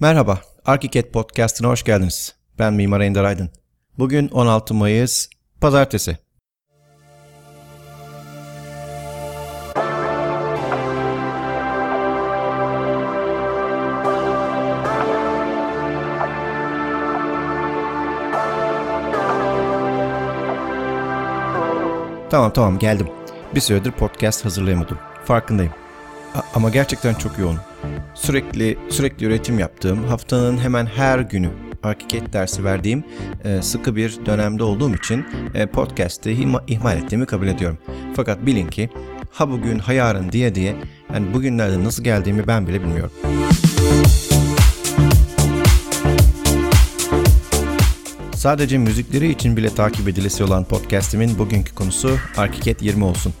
Merhaba, Arkiket Podcast'ına hoş geldiniz. Ben Mimar Ender Aydın. Bugün 16 Mayıs, Pazartesi. Tamam tamam geldim. Bir süredir podcast hazırlayamadım. Farkındayım. Ama gerçekten çok yoğun. Sürekli sürekli üretim yaptığım, haftanın hemen her günü Arkiket dersi verdiğim e, sıkı bir dönemde olduğum için e, podcast'i ihma- ihmal ettiğimi kabul ediyorum. Fakat bilin ki ha bugün ha yarın diye diye yani bugünlerde nasıl geldiğimi ben bile bilmiyorum. Sadece müzikleri için bile takip edilisi olan podcastimin bugünkü konusu Arkiket 20 olsun.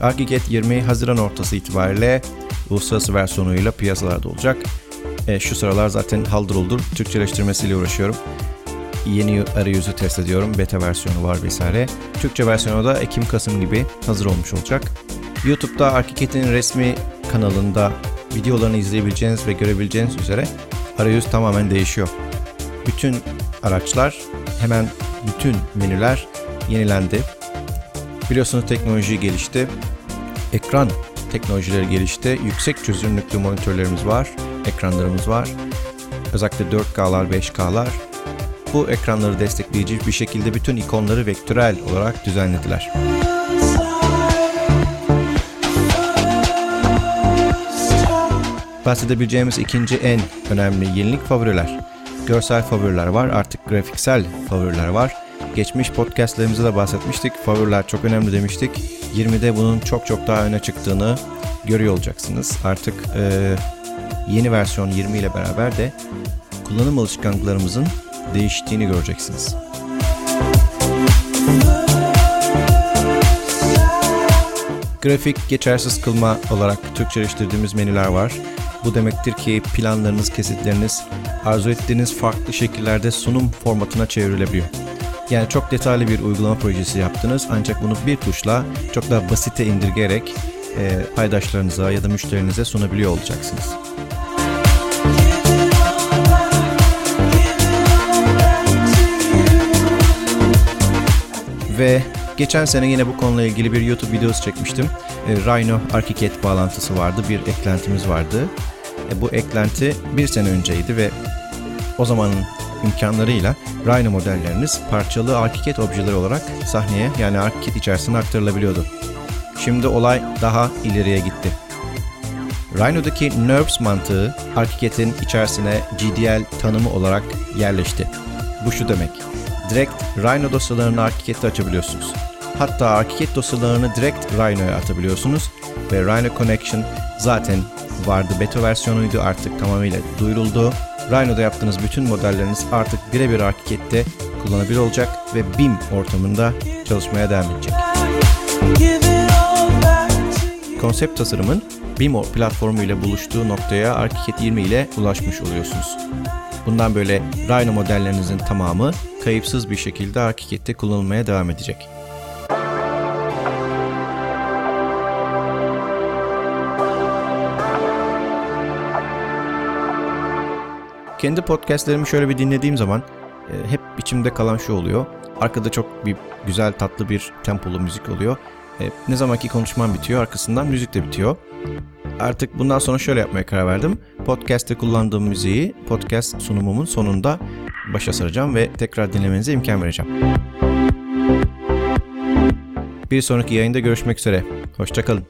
Arkiket 20 Haziran ortası itibariyle uluslararası versiyonuyla piyasalarda olacak. E, şu sıralar zaten haldır uldur Türkçeleştirmesiyle uğraşıyorum. Yeni arayüzü test ediyorum. Beta versiyonu var vesaire. Türkçe versiyonu da Ekim-Kasım gibi hazır olmuş olacak. YouTube'da Arkiket'in resmi kanalında videolarını izleyebileceğiniz ve görebileceğiniz üzere arayüz tamamen değişiyor. Bütün araçlar hemen bütün menüler yenilendi. Biliyorsunuz teknoloji gelişti. Ekran teknolojileri gelişti. Yüksek çözünürlüklü monitörlerimiz var, ekranlarımız var. Özellikle 4K'lar, 5K'lar. Bu ekranları destekleyici bir şekilde bütün ikonları vektörel olarak düzenlediler. Bahsedebileceğimiz ikinci en önemli yenilik favoriler. Görsel favoriler var, artık grafiksel favoriler var. Geçmiş podcastlerimizde de bahsetmiştik. Favoriler çok önemli demiştik. 20'de bunun çok çok daha öne çıktığını görüyor olacaksınız. Artık e, yeni versiyon 20 ile beraber de kullanım alışkanlıklarımızın değiştiğini göreceksiniz. Grafik geçersiz kılma olarak Türkçeleştirdiğimiz menüler var. Bu demektir ki planlarınız, kesitleriniz arzu ettiğiniz farklı şekillerde sunum formatına çevrilebiliyor. Yani çok detaylı bir uygulama projesi yaptınız ancak bunu bir tuşla çok daha basite indirgerek e, paydaşlarınıza ya da müşterinize sunabiliyor olacaksınız. Ve geçen sene yine bu konuyla ilgili bir YouTube videosu çekmiştim. E, Rhino Archicad bağlantısı vardı, bir eklentimiz vardı. E, bu eklenti bir sene önceydi ve o zamanın imkanlarıyla Rhino modelleriniz parçalı Archicad objeleri olarak sahneye yani Archicad içerisine aktarılabiliyordu. Şimdi olay daha ileriye gitti. Rhino'daki NURBS mantığı Archicad'in içerisine GDL tanımı olarak yerleşti. Bu şu demek. Direkt Rhino dosyalarını Archicad'de açabiliyorsunuz. Hatta Archicad dosyalarını direkt Rhino'ya atabiliyorsunuz ve Rhino Connection zaten vardı beta versiyonuydu artık tamamıyla duyuruldu. Rhino'da yaptığınız bütün modelleriniz artık birebir Archicad'de kullanabilir olacak ve BIM ortamında çalışmaya devam edecek. Konsept tasarımın BIM platformu ile buluştuğu noktaya Archicad 20 ile ulaşmış oluyorsunuz. Bundan böyle Rhino modellerinizin tamamı kayıpsız bir şekilde Archicad'de kullanılmaya devam edecek. Kendi podcastlerimi şöyle bir dinlediğim zaman e, hep içimde kalan şu oluyor. Arkada çok bir güzel tatlı bir tempolu müzik oluyor. E, ne zamanki konuşmam bitiyor arkasından müzik de bitiyor. Artık bundan sonra şöyle yapmaya karar verdim. Podcast'te kullandığım müziği podcast sunumumun sonunda başa saracağım ve tekrar dinlemenize imkan vereceğim. Bir sonraki yayında görüşmek üzere. Hoşçakalın.